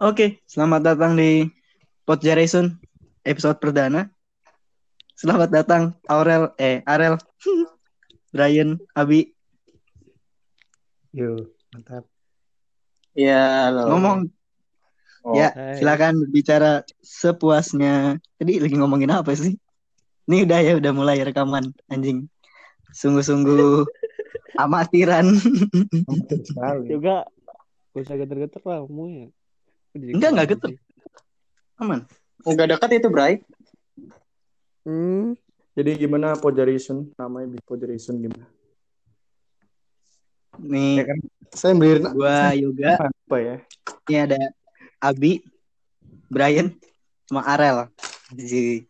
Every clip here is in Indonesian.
Oke, selamat datang di Pod Generation episode perdana. Selamat datang Aurel, eh Arel, Brian, Abi. Yo, mantap. Ya, halo. Ngomong, Oh, ya hai. silakan berbicara sepuasnya. Tadi lagi ngomongin apa sih? Ini udah ya, udah mulai rekaman, anjing. Sungguh-sungguh amatiran. Juga gak usah geter-geter lah ngomongnya Jadi Enggak, enggak gitu. Aman. Nggak dekat itu, Bray. hmm Jadi gimana Pojaration? Namanya Big Pojaration gimana? Nih, Ya kan? Saya beli gua Yoga, apa ya? ini ada Abi, Brian, sama Arel. Jadi,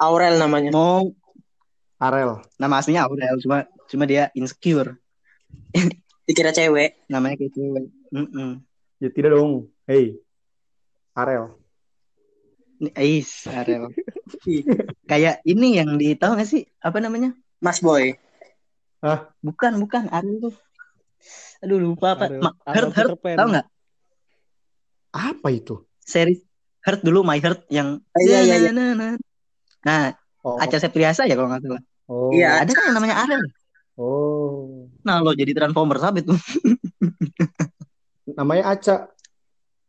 Aurel namanya. mau Arel. nama aslinya Aurel, cuma cuma dia insecure. Dikira cewek. Namanya kayak cewek. Mm-mm. Ya tidak dong. Hey. Arel. Ini Ais, Arel. Kayak ini yang di tahu nggak sih apa namanya? Mas Boy. Bukan, bukan Arel tuh. Aduh lupa apa? Arel- Ma- Arel Heart, Heart, tahu nggak? Apa itu? Series Heart dulu My Heart yang Ah, iya, iya, iya. Nah, Oh. Aca Septriasa ya kalau nggak salah. Oh. Iya. Ada kan yang namanya Arel. Oh. Nah, lo jadi Transformer sabit tuh. Namanya Aca.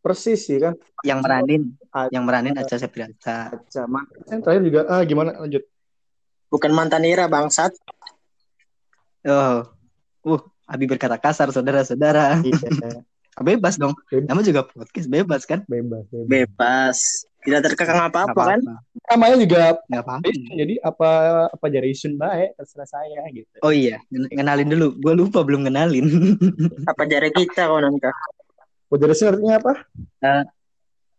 Persis sih kan. Yang meranin, Aca. yang meranin Aca Septriasa. Aca. Ma- Yang terakhir juga ah gimana lanjut? Bukan mantan Ira, bangsat. Oh, uh, Abi berkata kasar, saudara-saudara. Iya. Bebas dong. Bebas. Namanya juga podcast bebas kan? Bebas, bebas. Bebas. Tidak terkekang apa-apa kan? Namanya juga Nggak apa-apa. jadi apa apa Jaration baik terserah saya gitu. Oh iya, kenalin dulu. Gue lupa belum kenalin. Apa jari kita kau nanti? Pojaration artinya apa?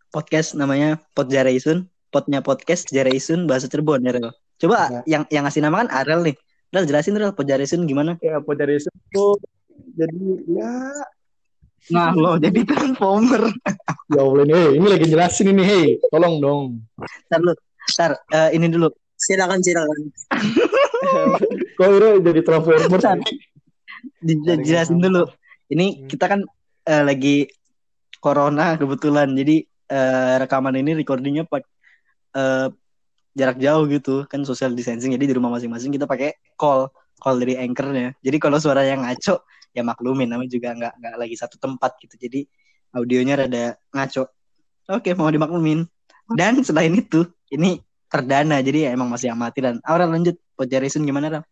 podcast namanya Pod Jaraisun. Podnya podcast Jaraisun bahasa Cirebon ya Rel. Coba Ya. yang yang ngasih nama kan Arel nih. Rel jelasin Rel Pod Jaraisun gimana? Ya Pojaration itu jadi ya Nah lo jadi Transformer. Ya Allah ini, hey, ini lagi jelasin ini, hey, tolong dong. Ntar lu, ntar eh, ini dulu. Silakan, silakan. Kok Ira jadi transformer Dari Jelasin dulu. Ini Hmm. kita kan eh, lagi corona kebetulan. Jadi eh, rekaman ini recordingnya pak eh, jarak jauh gitu kan social distancing. Jadi di rumah masing-masing kita pakai call call dari anchornya. Jadi kalau suara yang ngaco ya maklumin namanya juga nggak nggak lagi satu tempat gitu. Jadi audionya rada ngaco. Oke mau dimaklumin. Dan selain itu ini perdana jadi ya emang masih amatiran. Aurel lanjut. Podjarisun gimana Ral?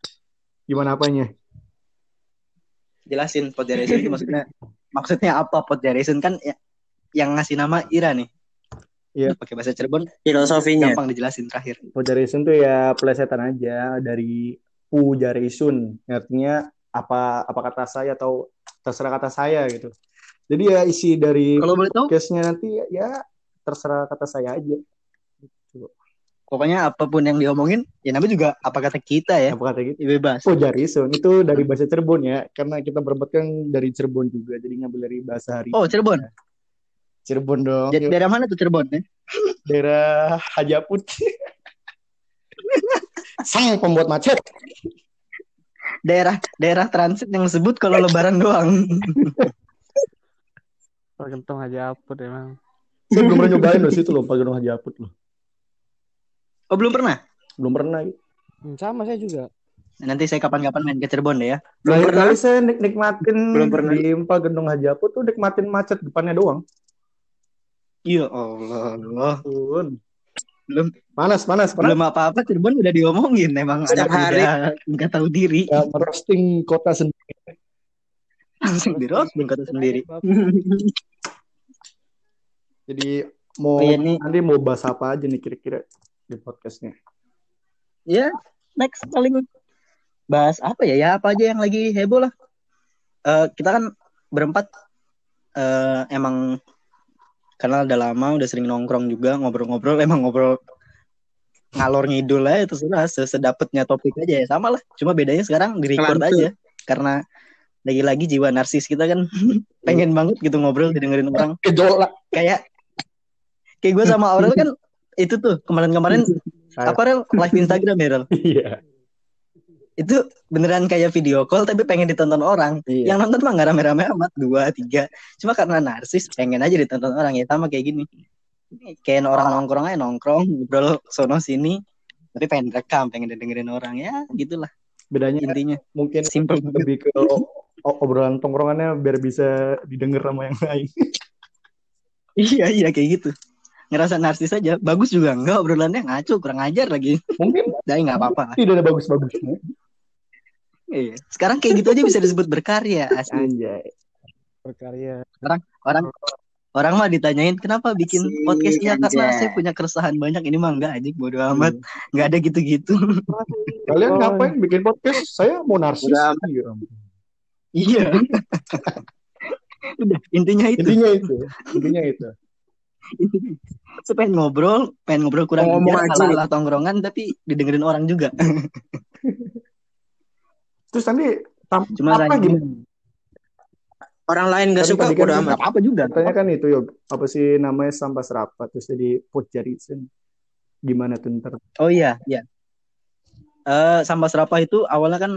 Gimana apanya? jelasin generation itu maksudnya maksudnya apa generation kan ya, yang ngasih nama Ira nih Iya. pakai bahasa Cirebon Filosofinya. gampang dijelasin terakhir Pojaration tuh ya plesetan aja dari Pujaration. Artinya apa apa kata saya atau terserah kata saya gitu. Jadi ya isi dari kalau boleh tahu case-nya nanti ya, ya terserah kata saya aja. pokoknya apa pun yang diomongin ya namanya juga apa kata kita ya Apa kata gitu? Ya, bebas Pojaration itu dari bahasa Cirebon ya, karena kita berempat kan dari Cirebon juga, jadi ngambil dari bahasa hari oh Cirebon Cirebon dong. Jadi daerah mana tuh Cirebon ya daerah Hajaput. Sang pembuat macet. Daerah daerah transit yang disebut kalau lebaran doang Pak Gentong aja apa emang Saya belum pernah nyobain loh situ loh, Pak Gunung Hajaput loh. oh belum pernah Belum pernah. Hmm, sama saya juga nanti saya kapan-kapan main ke Cirebon deh ya Belum Terakhir pernah. kali saya nik- nikmatin Belum pernah. di Pak Gendong Hajaput tuh nikmatin macet depannya doang. iya Allah Allah. Belum Panas, panas, belum apa-apa Cirebon udah diomongin emang Setiap anak hari. nggak tahu diri Ya, merosting kota sendiri. langsung di roasting kata sendiri Jadi mau Oh, iya, nanti mau bahas apa aja nih kira-kira di podcastnya. Ya, next paling bahas apa ya? Ya apa aja yang lagi heboh lah. Eh, kita kan berempat eh, emang karena udah lama, udah sering nongkrong juga, ngobrol-ngobrol, emang ngobrol ngalor ngidul aja terserah sesedapetnya topik aja ya sama lah. Cuma bedanya sekarang di record aja karena lagi-lagi jiwa narsis kita kan pengen banget gitu ngobrol didengerin orang Gejolak. kayak kayak gue sama Aurel kan itu tuh kemarin-kemarin apa Rel live Instagram ya Rel Iya. Itu beneran kayak video call tapi pengen ditonton orang. Iya. Yang nonton mah nggak rame-rame amat dua tiga. Cuma karena narsis pengen aja ditonton orang ya sama kayak gini. Kayak orang nongkrong aja nongkrong ngobrol sono sini tapi pengen rekam pengen dengerin orang ya gitulah Bedanya intinya mungkin simple banget. lebih ke obrolan tongkrongannya biar bisa didengar sama yang lain. iya iya kayak gitu ngerasa narsis aja bagus juga enggak obrolannya ngaco kurang ajar lagi Mungkin tapi nggak apa-apa tidak ada bagus-bagusnya. Iya sekarang kayak gitu aja bisa disebut berkarya asli Anjay. berkarya orang orang mah ditanyain kenapa bikin Asik, podcast iya karena anjay. saya punya keresahan banyak ini mah enggak anjing bodo amat nggak ada gitu-gitu Kalian Oh. ngapain bikin podcast? Saya mau narsis. Udah. Iya. iya udah intinya itu Intinya itu. Intinya itu. Saya pengen ngobrol pengen ngobrol kurang Ngomong ajar aja tongkrongan tapi didengerin orang juga Terus nanti tam- cuma apa gimana? Orang lain gak suka tadi kan bodo kita- amat. apa-apa juga Katanya kan itu yuk apa sih namanya sampah serapat terus jadi pot jarisan. Gimana tuh ntar? Oh iya, iya. Eh sampah serapah itu awalnya kan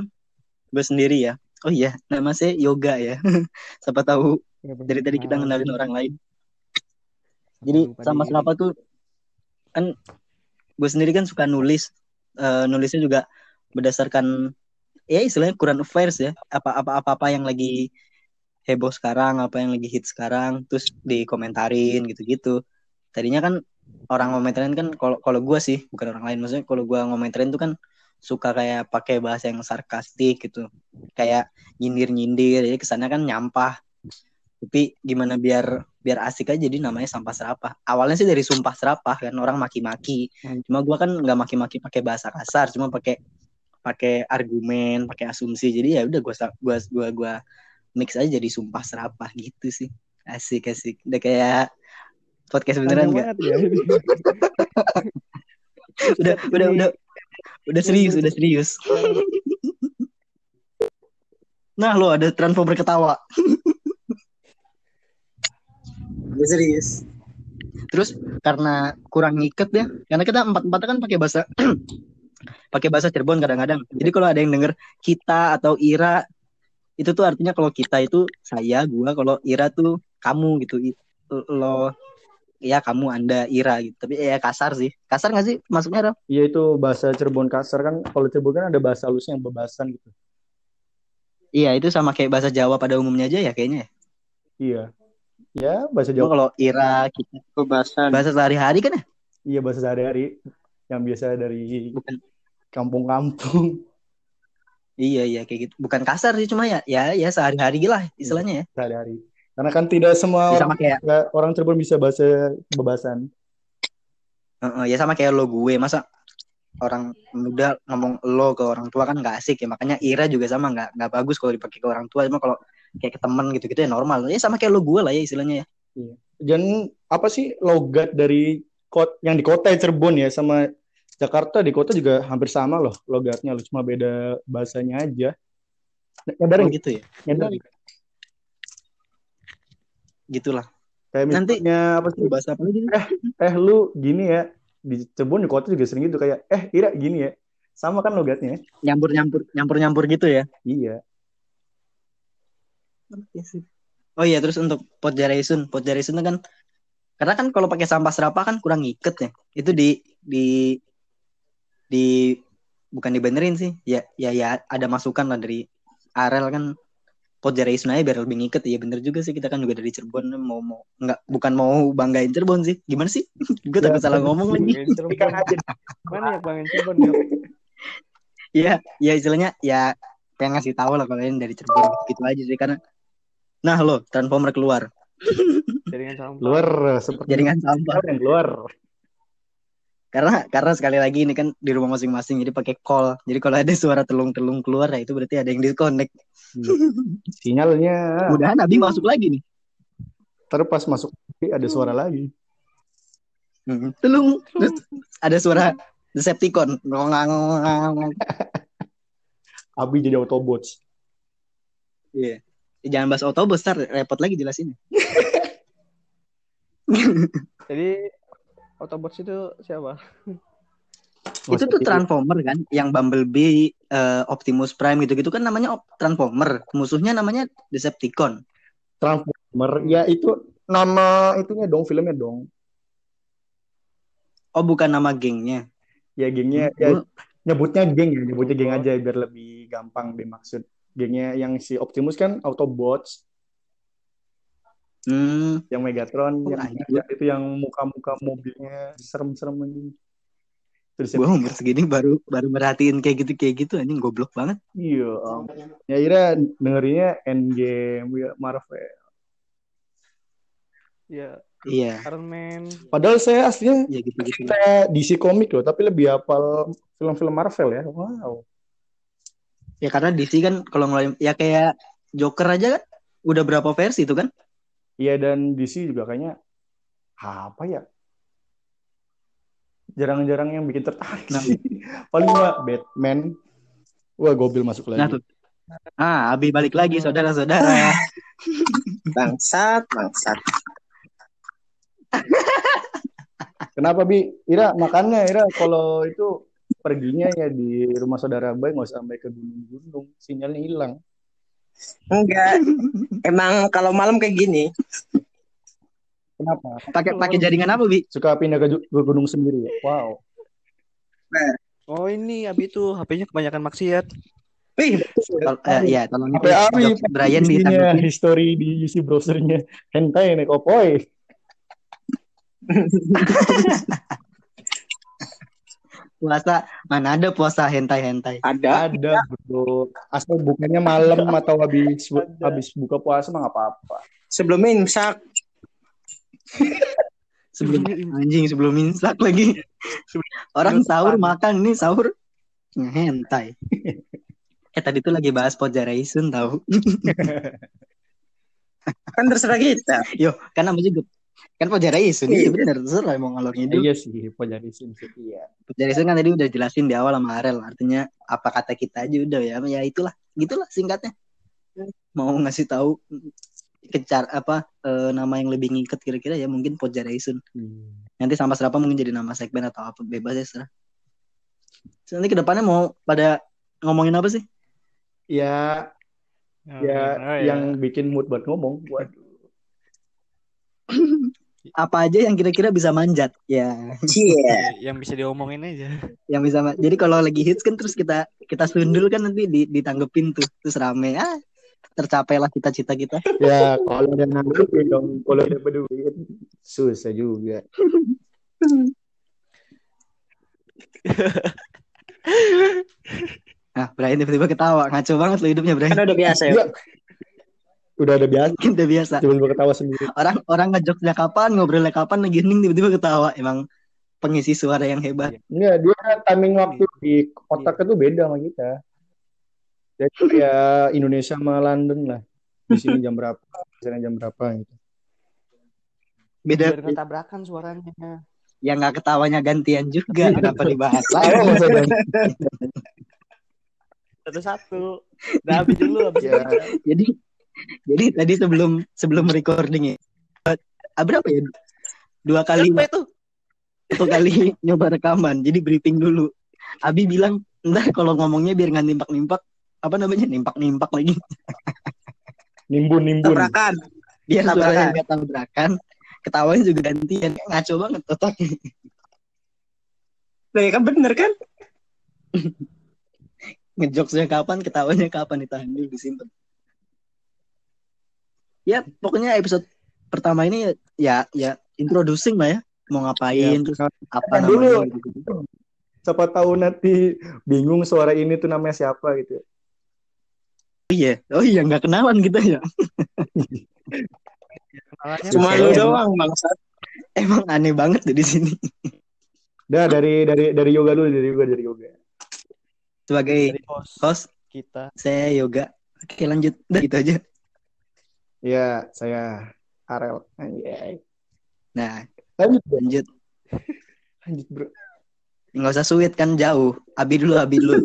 gue sendiri ya. Oh iya, nama saya Yoga ya. Siapa tahu dari tadi kita ngenalin orang lain. Jadi diri. serapah tuh kan gue sendiri kan suka nulis. Eh, nulisnya juga berdasarkan ya istilahnya current affairs ya. Apa-apa apa-apa yang lagi heboh sekarang, apa yang lagi hit sekarang, terus dikomentarin gitu-gitu. Tadinya kan orang ngomentarin kan kalau kalau gue sih bukan orang lain. Maksudnya kalau gue ngomentarin tuh kan suka kayak pakai bahasa yang sarkastik gitu. Kayak nyindir nyindir jadi kesannya kan nyampah. Tapi gimana biar biar asik aja jadi namanya sampah serapah. Awalnya sih dari sumpah serapah kan orang maki-maki. Cuma gue kan nggak maki-maki pakai bahasa kasar cuma pakai pakai argumen pakai asumsi. Jadi ya udah gue gua gua gua mix aja jadi sumpah serapah gitu sih. Asik asik. Udah kayak podcast beneran banget ya. Udah udah udah udah serius udah serius. Nah lo ada transformer ketawa? Gue serius. terus karena kurang ngiket ya. Karena kita empat empatnya kan pakai bahasa pakai bahasa Cirebon kadang-kadang jadi kalau ada yang denger kita atau Ira itu tuh artinya kalau kita itu saya gua kalau Ira tuh kamu gitu lo ya kamu anda Ira gitu tapi ya kasar sih kasar nggak sih masuknya Ram? Iya itu bahasa Cirebon kasar kan. Kalau Cirebon kan ada bahasa halusnya yang bebasan gitu. iya itu sama kayak bahasa Jawa pada umumnya aja ya kayaknya ya. Iya. Ya bahasa Jawa. kalau Ira kita Kebasan. bahasa sehari-hari kan ya Iya bahasa sehari-hari yang biasa dari bukan kampung-kampung. Iya iya kayak gitu. Bukan kasar sih cuma ya ya ya sehari-hari lah istilahnya ya. Sehari-hari. Karena kan tidak semua Ya, orang, sama kayak orang Cirebon bisa bahasa bebasan. Heeh, ya sama kayak lo gue. Masa orang muda ngomong lo ke orang tua kan nggak asik ya. Makanya Ira juga sama nggak nggak bagus kalau dipakai ke orang tua. Cuma kalau kayak ke temen gitu-gitu ya normal. Ya sama kayak lo gue lah ya istilahnya ya. Dan apa sih logat dari kot yang di kota Cirebon ya sama Jakarta di kota juga hampir sama loh logatnya loh cuma beda bahasanya aja. Nyadar oh, gitu ya Nyadar gitulah Kayak Nanti- misalnya apa sih? bahasa apa lagi nih? Eh lu gini ya di Cirebon di kota juga sering gitu kayak eh Ira gini ya. Sama kan logatnya? nyampur nyampur nyampur nyampur gitu ya Iya. oh iya terus untuk pot jaraisun pot jaraisun itu kan karena kan kalau pakai sampah serapah kan kurang ngiket ya itu di di di bukan dibenerin sih. Ya ya ya ada masukan lah dari Arel kan. Jaraisun aja biar lebih ngiket. Ya bener juga sih. Kita kan juga dari Cirebon. Mau mau nggak bukan mau banggain Cirebon sih. Gimana sih? Gue takut Ya, salah ngomong lagi. Ikan aja. Mana ya Bangin Cirebon ya? ya ya istilahnya ya pengen ngasih tahu lah kalau ini dari Cirebon. Gitu aja sih karena nah lo transformer keluar. Jaringan sampah. Luar seperti jaringan sampah. yang keluar. Karena karena sekali lagi ini kan di rumah masing-masing jadi pakai call. Jadi kalau ada suara telung-telung keluar ya itu berarti ada yang disconnect. Sinyalnya. Mudahan Abi masuk lagi nih. Terus pas masuk ada suara lagi. Hmm, telung. Terus ada suara Decepticon. Abi jadi Autobots. iya. Jangan bahas autobus ntar repot lagi jelasin Jadi Autobots itu siapa? itu tuh Transformer kan yang Bumblebee eh, Optimus Prime gitu-gitu kan namanya Transformer. Musuhnya namanya Decepticon. Transformer ya itu nama itunya dong filmnya dong. Oh, bukan nama gengnya. Ya gengnya Hmm, ya nyebutnya geng ya, nyebutnya geng aja biar lebih gampang dimaksud. Gengnya yang si Optimus kan Autobots, Hmm, yang Megatron, Oh, yang yang itu yang muka-muka mobilnya serem-serem anjing. Terus gue umur segini baru baru merhatiin kayak gitu kayak gitu anjing goblok banget. iya, ampun. ya Ira dengerinnya Endgame ya Marvel. Ya, Iya, Iron Man. Padahal saya aslinya ya gitu-gitu. saya DC komik loh, tapi lebih hafal film-film Marvel ya. Wow. Ya karena DC kan kalau ngeluarin ya kayak Joker aja kan udah berapa versi itu kan? Iya dan DC juga kayaknya apa ya? Jarang-jarang yang bikin tertarik Nah. sih. Paling mah Batman. Wah, Gobil masuk Nah lagi. tuh. Ah, Abi balik lagi saudara-saudara. Bangsat, bangsat. Kenapa Bi? Ira makannya Ira kalau itu perginya ya di rumah saudara Bay nggak usah sampai ke gunung-gunung, sinyalnya hilang. Enggak. Emang kalau malam kayak gini, Kenapa? Pakai pakai jaringan apa, Bi? Suka pindah ke, gunung sendiri ya? Wow. Oh ini Abi tuh HP-nya kebanyakan maksiat. wih, Tol- eh, ya, tolong HP Abi, Brian ditanggapi. history di isi browsernya hentai nih kopoy. Puasa mana ada puasa hentai-hentai. ada. Ada bro. Asal bukanya malam atau habis Ada. habis buka puasa mah nggak apa-apa. Sebelum imsak, Sebelum anjing sebelum imsak lagi. Orang sahur makan ini sahur hentai. Eh tadi tuh lagi bahas Pojaraisun tahu. kan terserah kita. Yo, namanya juga kan Pojaraisun iya bener terserah mau ngalor ngidul. Iya sih, pojari sih iya. Pojaraisun kan tadi udah jelasin di awal sama Arel artinya apa kata kita aja udah ya ya itulah gitulah singkatnya. Mau ngasih tahu kecar apa eh, nama yang lebih ngiket kira-kira ya mungkin Pojaraisun. Hmm. Nanti sama serapa mungkin jadi nama segmen atau apa bebas ya serah. Terus nanti ke depannya mau pada ngomongin apa sih? Ya, Oh, ya, oh, yang bikin mood buat ngomong. Waduh. Apa aja yang kira-kira bisa manjat? Ya, Cie. yang bisa diomongin aja. yang bisa. Jadi kalau lagi hits kan terus kita kita sundul kan nanti di, ditanggepin tuh terus rame ah tercapailah cita-cita kita. Ya, kalau ada nanggepin dong, kalau ada berduit susah juga. Nah, Brian tiba-tiba ketawa, ngaco banget lo hidupnya Brian. Kan udah biasa ya. Iya. Udah ada biasa, udah biasa. tiba-tiba ketawa sendiri. Orang orang ngejoknya kapan, ngobrolnya kapan, lagi hening tiba-tiba ketawa. Emang pengisi suara yang hebat. Enggak, dia timing waktu di otaknya tuh beda sama kita. Jadi kayak Indonesia sama London lah. Di sini jam berapa, di sana jam berapa gitu. Beda Biar tabrakan suaranya. yang nggak ketawanya gantian juga. Kenapa dibahas lagi? Satu-satu. Udah habis dulu habis Ya. jadi jadi tadi sebelum sebelum recording ya ah, berapa ya dua kali Apa itu? satu kali nyoba rekaman jadi briefing dulu Abi bilang ntar kalau ngomongnya biar nggak nimpak nimpak apa namanya nimpak nimpak lagi Nimbun, nimbun. Tabrakan. biar Tabrakan. suaranya nggak tabrakan ketawanya juga gantian ngaco banget otaknya Nah, ya kan bener kan? ngejokesnya kapan ketawanya kapan ditahan dulu disimpan ya pokoknya episode pertama ini ya ya introducing lah ya mau ngapain Ya, terus apa Kan dulu. namanya gitu. Siapa tahu nanti bingung suara ini tuh namanya siapa gitu. iya oh iya nggak kenalan kita ya Cuma lu doang bangsat. emang aneh banget di sini Udah dari dari dari yoga dulu, dari yoga, dari yoga. sebagai dari host host kita. saya yoga oke lanjut udah gitu aja Iya, saya Arel. Anjay. nah Lanjut, bro. lanjut lanjut bro. nggak usah suit kan jauh abi dulu abi dulu.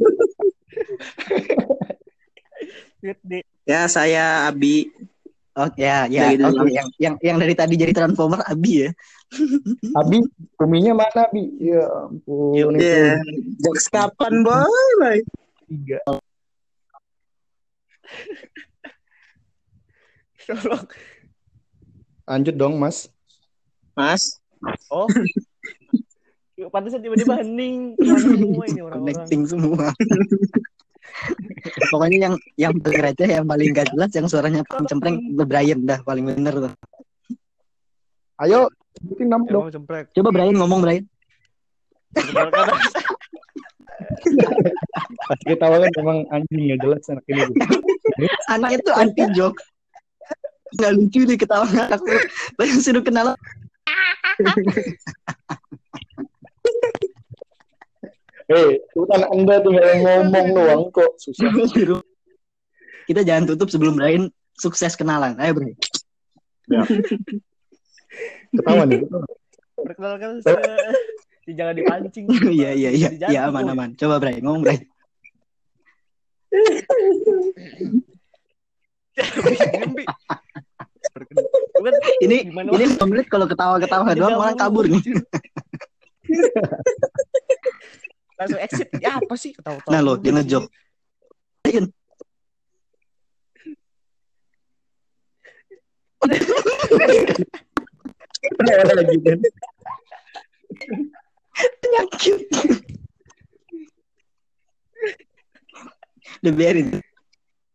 Ya, saya Abi. oh ya ya gitu oke doang. yang yang yang dari tadi jadi transformer abi ya Abi, kuminya mana Abi? Ya ampun. itu. Ya, jokes kapan, boy? boy? tiga. Tolong. Lanjut dong, Mas. Mas, Oh. Pantesan tiba-tiba hening. Semua ini orang-orang. connecting semua. Pokoknya yang yang paling receh, yang paling gak jelas, yang suaranya paling cempreng, Brian dah paling bener tuh. Ayo, sebutin nama dong. Cemprek. Coba Brian ngomong Brian. Pas kita awal kan emang anjing ya jelas anak ini. Anak itu anti joke. Nggak lucu deh ketawa ngakak. Brian suruh kenal. Eh, bukan Anda tinggal ngomong doang kok. Susah. Kita jangan tutup sebelum Brian sukses kenalan. Ayo Brian. Ketawa nih. Perkenalkan saya. Jangan dipancing. Iya iya iya. Iya aman aman. Coba Brian ngomong Brian. Diem, Bukan, Ini Gimana, ini menit kalau ketawa-ketawa doang malah kabur nih. Langsung exit. Ya apa sih? Ketawa-tawa. Nah lo dia ngejok. Brian. Ada lagi kan. Penyakit. Udah biarin.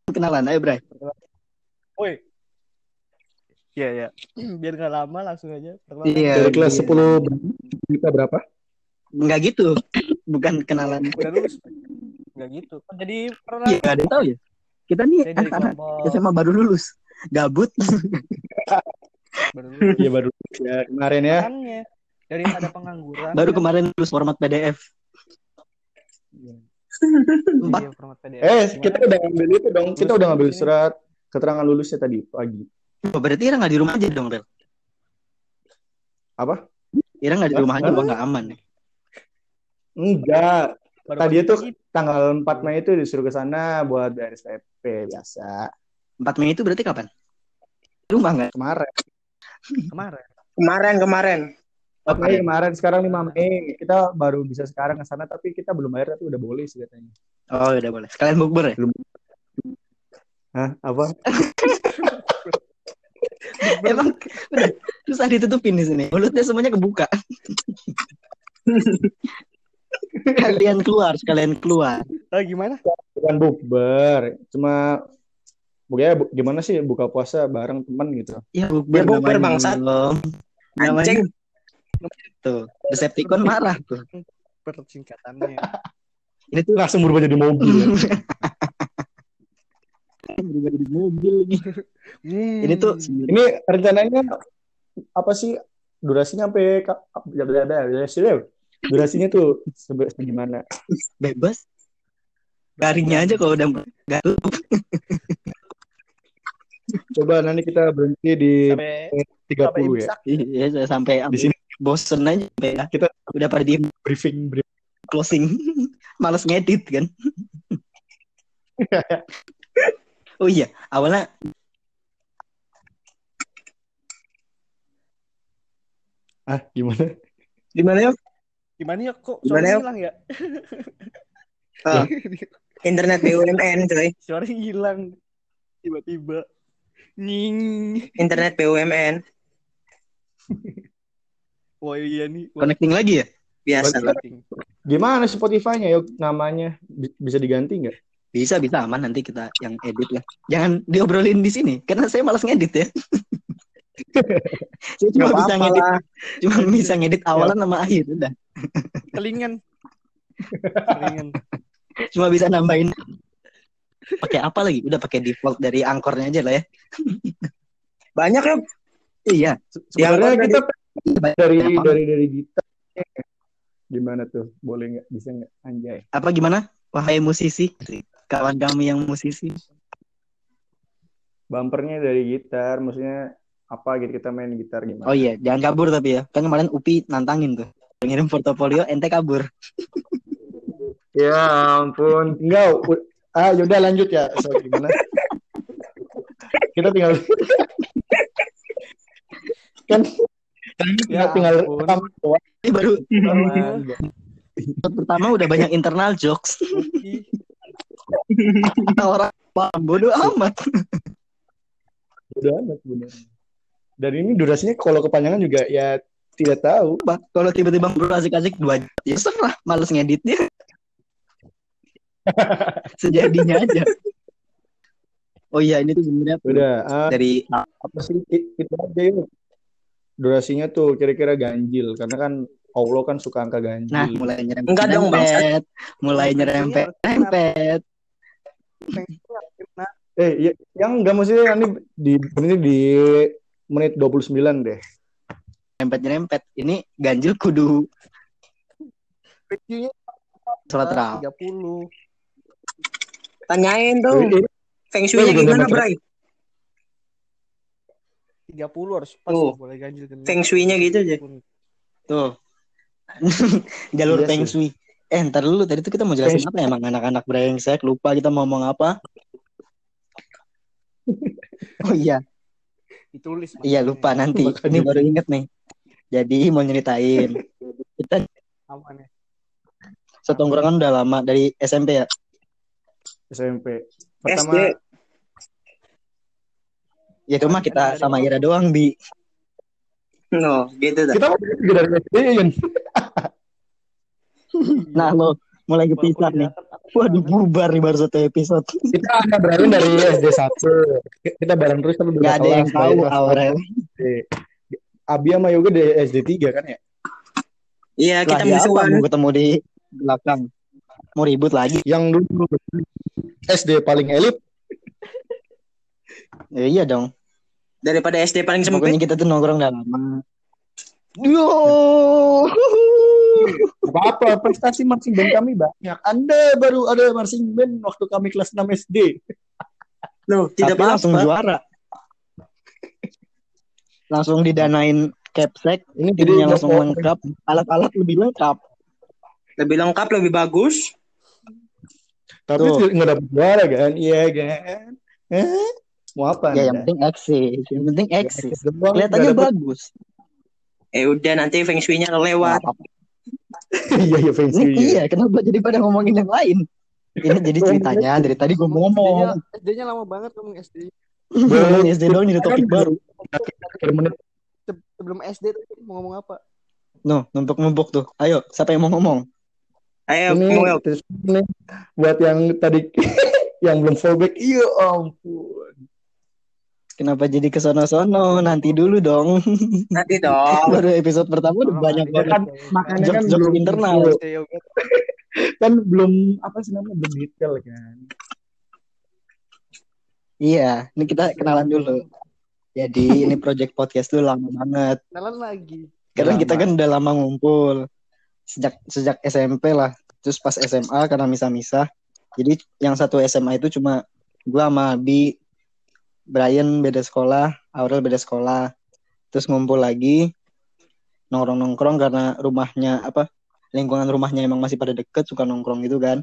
Kenalan ayo Brian. Woi. Iya, iya. Biar nggak lama langsung aja. Iya. Dari kelas iya. 10 kita berapa? Enggak gitu. Bukan kenalan. Udah lulus. Enggak gitu. Kan Jadi pernah Iya, ada yang tahu ya. Kita nih saya dari anak kelompok SMA baru lulus. Gabut. baru lulus. Iya baru ya kemarin ya. Makanya dari ada pengangguran. Baru kemarin lulus format PDF. Empat. Iya, format PDF. Eh, Gimana? kita udah ngambil itu dong. Kita Lulus udah ngambil surat keterangan lulusnya tadi pagi. Oh, berarti Ira nggak di rumah aja dong, Rel? Apa? Ira nggak di rumah aja? Bang, nggak aman. Enggak. Tadi itu tanggal 4 Mei itu disuruh ke sana buat bayar SPP biasa. 4 Mei itu berarti kapan? Di rumah nggak? Kemarin. kemarin. kemarin kemarin. 4 Mei kemarin sekarang 5 Mei. Kita baru bisa sekarang ke sana tapi kita belum bayar tapi udah boleh sih katanya. Oh, udah boleh. Sekalian bukber ya? Hah? Apa? Emang udah susah ditutupin di sini. Mulutnya semuanya kebuka. Kalian keluar, sekalian keluar. Ah, gimana? Bukan bukber. Cuma Pokoknya bu- gimana sih buka puasa bareng teman gitu. Ya bukber, Ya, bukber, bangsat. Anjing. tuh. Decepticon marah tuh. Persingkatannya. Ini tuh Langsung berubah jadi mobil. ya. Berubah jadi mobil lagi. Hmm. Ini tuh Ini rencananya apa sih durasinya sampai ka- ada durasinya tuh sebe- segimana? bebas. Garingnya aja kalau udah nggak Coba nanti kita berhenti di sampai 30 sampai ya. Iya, saya sampai Di sini bosen aja sampai ya. Kita- udah pada diem briefing briefing. closing. Males ngedit kan. oh iya, awalnya Ah, gimana? Gimana ya? Gimana ya kok Gimana ya? hilang ya? Ah, internet BUMN coy. Suaranya hilang tiba-tiba. Nying. Internet BUMN. Wah iya nih. Wah, connecting lagi ya? Biasa lah. penting. Gimana Spotify-nya yuk namanya Bi- bisa diganti nggak? Bisa bisa aman nanti kita yang edit lah. Jangan diobrolin di sini karena saya malas ngedit ya. saya cuma Gak bisa ngedit, lah. cuma bisa ngedit awalan sama akhir udah. Kelingan. Kelingan. Cuma bisa nambahin pakai apa lagi? Udah pakai default dari angkornya aja lah ya. Banyak ya. Iya. Se- Sebenarnya Yang kita dari Apa? dari dari gitar gimana tuh? Boleh nggak? Bisa nggak? Anjay. Apa gimana? Wahai musisi, kawan kami yang musisi. Bumpernya dari gitar, maksudnya apa gitu kita main gitar gimana? Oh iya, jangan kabur tapi ya. Kan kemarin Upi nantangin tuh. Ngirim portofolio, ente kabur. Ya ampun. Enggak. Ah, yaudah lanjut ya. So, gimana? Kita tinggal kan Ya kita tinggal. Ini baru pertama udah banyak internal jokes. Orang paham bodoh amat. Udah amat bener. Dan ini durasinya kalau kepanjangan juga ya tidak tahu. Bah, Kalau tiba-tiba ngobrol asik-asik dua jam, ya serah, males ngeditnya. Sejadinya aja. Oh iya, ini tuh sebenarnya Udah, ah, dari apa sih It- itu aja yuk. Durasinya tuh kira-kira ganjil karena kan Allah kan suka angka ganjil. nah mulai nyerempet, Enggak dong, mulai nyerempet, nyerempet. Eh, ya, yang enggak maksudnya ini di ini di menit 29 deh. nyerempet nyerempet ini ganjil kudu Reviewnya sholat rawat 30. Tanyain tuh. Eh, Feng Shui-nya gimana, bener. Bray? 30 harus pas Tuh. boleh ganjil genap. Feng Shui-nya gitu aja. tuh jalur Iya feng shui eh ntar dulu tadi tuh kita mau jelasin apa ya, emang anak-anak brengsek lupa kita mau ngomong apa oh iya Ditulis. iya lupa nanti Makanya. ini baru inget nih jadi mau nyeritain kita Apa nih? setongkrongan udah lama dari SMP ya SMP. SD. Pertama ya cuma kita sama Ira doang bi No, gitu dah. kita dari SD. nah lo mulai kepisah nih waduh bubar nih baru satu episode Kita hanya bareng dari SD 1. Kita bareng terus tapi nggak ada yang tahu. Aurel Abi sama Yoga dari SD 3 kan ya? Iya, kita apa musuhan. mau ketemu di belakang mau ribut lagi Yang dulu SD paling elit ya, iya dong Daripada SD paling pokoknya sempit. kita tuh nongkrong udah lama Yo, apa prestasi marching band kami banyak. Anda baru ada marching band waktu kami kelas 6 SD. Loh, tidak tapi langsung apa-apa. juara. langsung didanain capsek, Ini timnya jadi langsung lengkap, alat-alat lebih lengkap. Lebih lengkap, lebih bagus. Tapi Tuh. nggak dapet juara kan? Iya kan? Eh? Mau apa? Ya yang penting eksis, yang penting eksis. Doang, Kelihatannya bagus. Eh udah nanti Feng Shui-nya lewat. Apa-apa. Iya iya feng shui. iya, kenapa jadi pada ngomongin yang lain? Ini jadi ceritanya dari tadi gue mau ngomong. SD-nya lama banget ngomong SD. Ngomongin SD doang jadi topik baru. Menit Se- Sebelum SD tuh mau ngomong apa? No, numpuk-numpuk tuh. Ayo, siapa yang mau ngomong? Ayo, ini buat yang tadi yang belum fallback. Iya ampun. Kenapa jadi ke sono-sono? Nanti dulu dong. Nanti dong. Baru episode pertama udah banyak Ya banget kan makanya kan jokes-jokes belum internal. Kan belum apa sih namanya belum detail kan. Iya, ini kita kenalan dulu. Jadi ini project podcast tuh lama banget. Kenalan lagi. Karena Lama. kita kan udah lama ngumpul. Sejak sejak SMP lah. Terus pas SMA karena misah-misah. Jadi yang satu SMA itu cuma gua sama Abi, Brian beda sekolah, Aurel beda sekolah. Terus ngumpul lagi nongkrong-nongkrong karena rumahnya apa? Lingkungan rumahnya emang masih pada deket suka nongkrong gitu kan.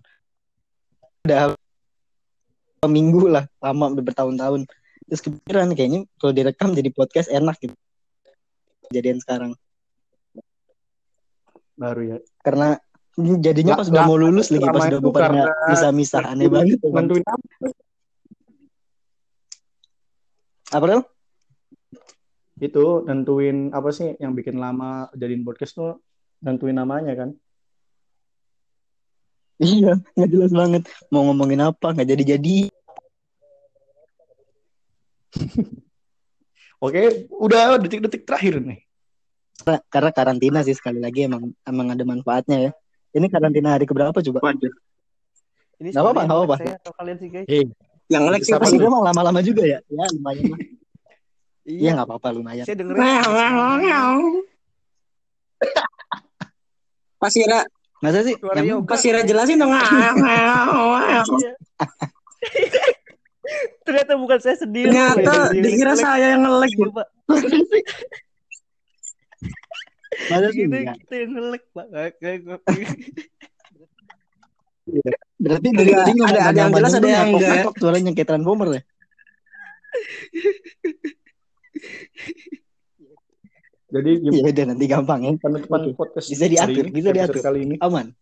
Udah minggu lah, lama bertahun-tahun. Terus kepikiran kayaknya kalau direkam jadi podcast enak gitu. Kejadian sekarang. Baru ya. karena jadinya pas udah mau lulus lagi pas udah pada karena misah-misah aneh banget apa? Apa Rel? Itu nentuin apa sih yang bikin lama jadiin podcast tuh nentuin namanya kan. iya nggak jelas banget mau ngomongin apa nggak jadi jadi Oke, udah detik-detik terakhir nih. karena, karantina sih sekali lagi emang emang ada manfaatnya ya ini karantina hari keberapa coba Waduh. Ini Nggak apa-apa, nggak apa-apa. Saya atau kalian sih guys. Hei, Yang pasti sih? sih? emang lama-lama juga ya ya lumayan lah iya nggak apa-apa lumayan Saya dengerin. Pas Ira, masa sih yang pas Ira jelasin dong. Iya. Ternyata bukan saya sendiri. Ternyata dikira saya yang nge-lag. Iya, Pak. masa sih Kita, enggak? kita yang nge-lag, Pak. Kayak- berarti dari tadi ada- ada yang jelas, ada yang enggak. ngakok suaranya kayak transformer ya jadi ya udah nanti gampang ya penutupan Oke. podcast Bisa diatur, ini, bisa diatur. kali ini. aman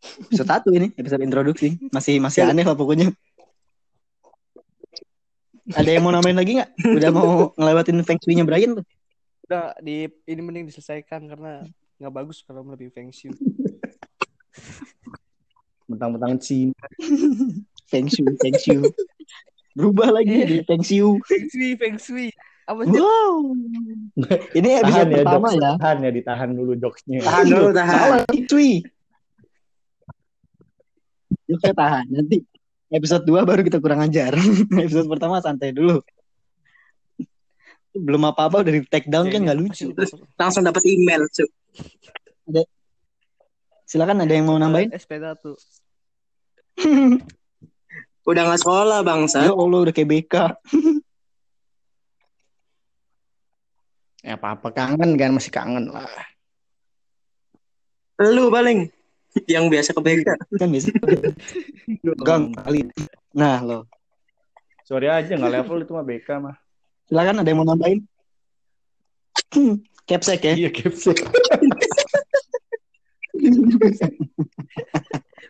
Episode satu ini, episode introduksi. Masih masih aneh lah pokoknya. Ada yang mau namain lagi nggak? Udah mau ngelewatin feng shui-nya Brian tuh? Udah di ini mending diselesaikan karena nggak bagus kalau lebih feng shui. Mentang-mentang Cina. Feng shui, feng shui. Berubah lagi di feng shui. Feng shui, feng shui. Apa sih? Wow. Ini Tahan episode ya, pertama jokes. ya. Tahan ya, ditahan dulu jokesnya. Tahan dulu, tahan. Salah, cuy. Ya, saya tahan. Nanti episode 2 baru kita kurang ajar. episode pertama santai dulu. Belum apa-apa udah di take down kan nggak lucu. Langsung dapat email, Cuk. Silakan ada yang mau nambahin? SP1. Udah nggak sekolah, Ya bangsa. Allah udah kayak BK. Ya apa-apa kangen kan masih kangen lah. Lu paling yang biasa ke BK. Kan biasa. Gang kali. Nah lo. Sorry aja nggak level itu mah BK mah. Silakan ada yang mau nambahin? Capsek ya. Iya capsek.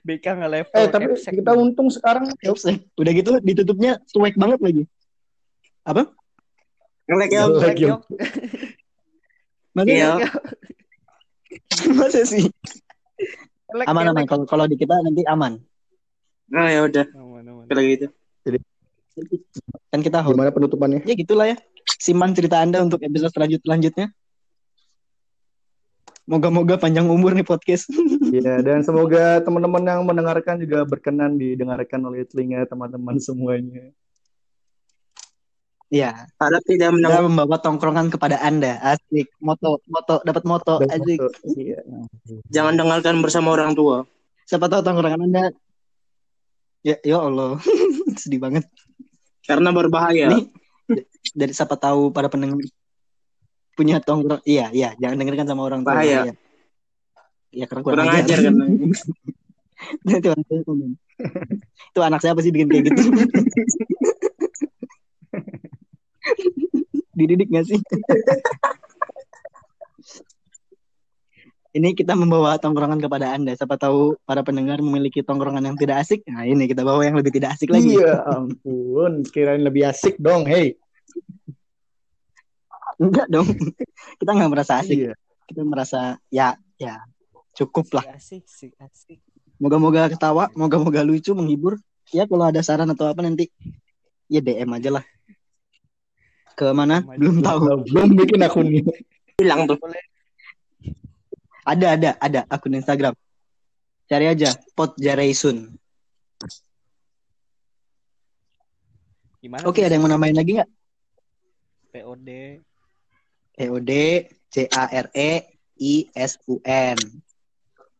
BK nggak level. Eh tapi capsek. kita untung sekarang Capsek. Udah gitu ditutupnya cuek banget lagi. Apa? Ngelek ya. Ngelek. Lagi, Yok. Masa, Iya. masa sih? Lek, Aman aman. Kalau kalau di kita nanti aman. Oh ya udah, Aman, aman. kalau gitu. Kan kita host. gimana penutupannya? Ya gitulah ya. Simpan cerita Anda untuk episode selanjut selanjutnya. Moga-moga panjang umur nih podcast. Iya dan semoga teman-teman yang mendengarkan juga berkenan didengarkan oleh telinga teman-teman semuanya. ya, Harap tidak kita menang. membawa tongkrongan kepada Anda. Asik. Moto, moto, dapat moto. Asik. Iya. Jangan dengarkan bersama orang tua. Siapa tahu tongkrongan Anda Ya, ya Allah. Sedih banget. Karena berbahaya. Ini dari siapa tahu para pendengar punya tongkrong. Iya, iya, jangan dengarkan sama orang tua. Bahaya. Iya, karena Kurang ajar kan. Nanti orang tua komen. Itu anak siapa sih bikin kayak gitu? Dididik gak sih? Ini kita membawa tongkrongan kepada Anda. Siapa tahu para pendengar memiliki tongkrongan yang tidak asik. Nah, ini kita bawa yang lebih tidak asik lagi. Iya ampun, kirain lebih asik dong, hey. Enggak dong. Kita nggak merasa asik. Iya. Kita merasa ya, ya cukup lah. Asik, asik, asik. Moga-moga ketawa, moga-moga lucu, menghibur. Ya kalau ada saran atau apa nanti ya DM aja lah. Ke mana? Belum tahu. Belum bikin akunnya. Hilang tuh. Ada, ada, ada akun Instagram. Cari aja Pot Jaraisun. Gimana? Oke, ada yang mau namain lagi nggak? POD. POD C A R E I S U N.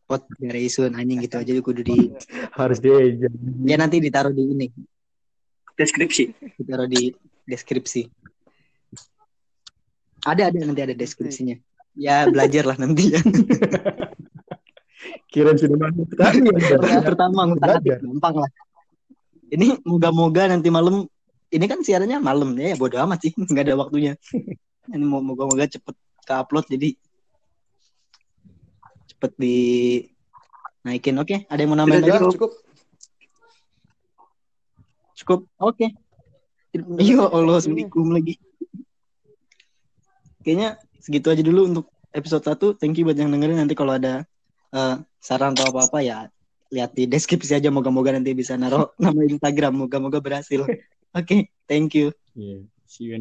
Pot Jaraisun anjing gitu aja kudu di Harus dia ya nanti ditaruh di ini, Deskripsi. ditaruh di deskripsi. Ada ada nanti ada deskripsinya. Ya belajar lah nanti ya. Kirain sudah sekali. Yang pertama Belajar. gampang lah. Ini moga-moga nanti malam ini kan siarannya malam ya, ya bodo amat sih nggak ada waktunya. Ini moga-moga cepet ke upload jadi cepet di naikin. Oke, ada yang mau nambahin lagi? Cukup, cukup. Cukup. Oke. Iya Allah, assalamualaikum lagi. Kayaknya segitu aja dulu untuk episode 1. Thank you buat yang dengerin. Nanti kalau ada eh, saran atau apa-apa ya lihat di deskripsi aja. Moga-moga nanti bisa naruh nama Instagram. Moga-moga berhasil. Oke, thank you. Iya. See you